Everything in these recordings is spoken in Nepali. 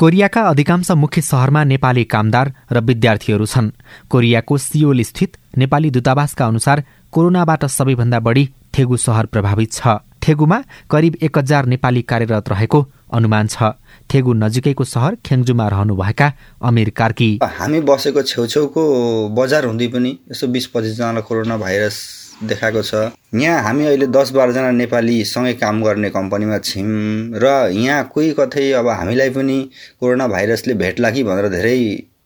कोरियाका अधिकांश मुख्य सहरमा नेपाली कामदार र विद्यार्थीहरू छन्। कोरियाको सियोल स्थित नेपाली दूतावासका अनुसार कोरोनाबाट सबैभन्दा बढी थेगु सहर प्रभावित छ। थेगुमा करिब एक हजार नेपाली कार्यरत रहेको अनुमान छ। थेगु नजिकैको सहर खेङ्जुमा रहनुभएका अमिर कार्की। हामी बसेको छेउछेउको बजार हुँदै पनि यसो बिस पच्चिसजनालाई कोरोना भाइरस देखाएको छ। यहाँ हामी अहिले दस बाह्रजना नेपाली सँगै काम गर्ने कम्पनीमा छौँ र यहाँ कोही कतै अब हामीलाई पनि कोरोना भाइरसले भेट्ला कि भनेर धेरै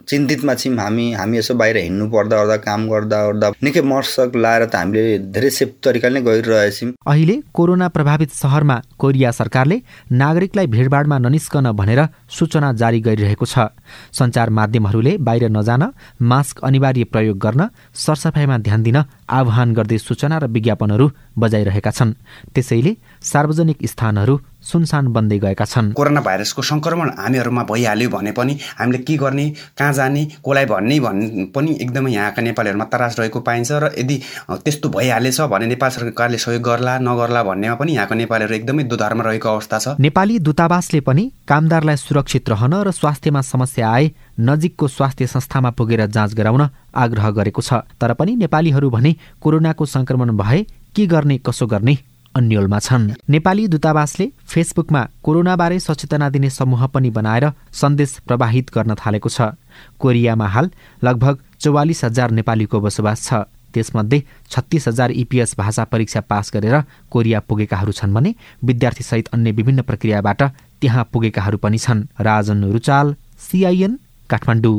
चिन्तितमा छौँ हामी हामी यसो बाहिर हिँड्नु पर्दा ओर्दा काम गर्दा ओर्दा निकै मर्सक लाएर त हामीले धेरै सेफ तरिकाले नै अहिले कोरोना प्रभावित सहरमा कोरिया सरकारले नागरिकलाई भिडभाडमा ननिस्कन भनेर सूचना जारी गरिरहेको छ। सञ्चार माध्यमहरूले बाहिर नजान मास्क अनिवार्य प्रयोग गर्न सरसफाइमा ध्यान दिन आह्वान गर्दै सूचना र विज्ञापनहरू बजाइरहेका छन्। त्यसैले सार्वजनिक स्थानहरू सुनसान बन्दै गएका छन्। कोरोना भाइरसको संक्रमण हामीहरूमा भइहाल्यो भने पनि हामीले के गर्ने कहाँ जाने कसलाई भन्ने भन् पनि एकदमै यहाँका नेपालीहरूमा तरास रहेको पाइन्छ र यदि त्यस्तो भइहालेछ भने नेपाल सरकारले सहयोग गर्ला नगर्ला भन्नेमा पनि यहाँको नेपालीहरू एकदमै दुधारमा रहेको अवस्था छ। नेपाली दूतावासले पनि कामदारलाई सुरक्षित रहन र स्वास्थ्यमा समस्या आए नजिकको स्वास्थ्य संस्थामा पुगेर जाँच गराउन आग्रह गरेको छ। तर पनि नेपालीहरू भने कोरोनाको संक्रमण भए के गर्ने कसो गर्ने? अन्यलमा छन्। नेपाली दूतावासले फेसबुकमा कोरोनाबारे सचेतना दिने समूह पनि बनाएर सन्देश प्रवाहित गर्न थालेको छ। कोरियामा हाल लगभग चौवालिस हजार नेपालीको बसोबास छ। त्यसमध्ये छत्तिस हजार इपिएस भाषा परीक्षा पास गरेर कोरिया पुगेकाहरू छन् भने विद्यार्थीसहित अन्य विभिन्न प्रक्रियाबाट त्यहाँ पुगेकाहरू पनि छन्। राजन रुचाल सिआइएन काठमाडौँ।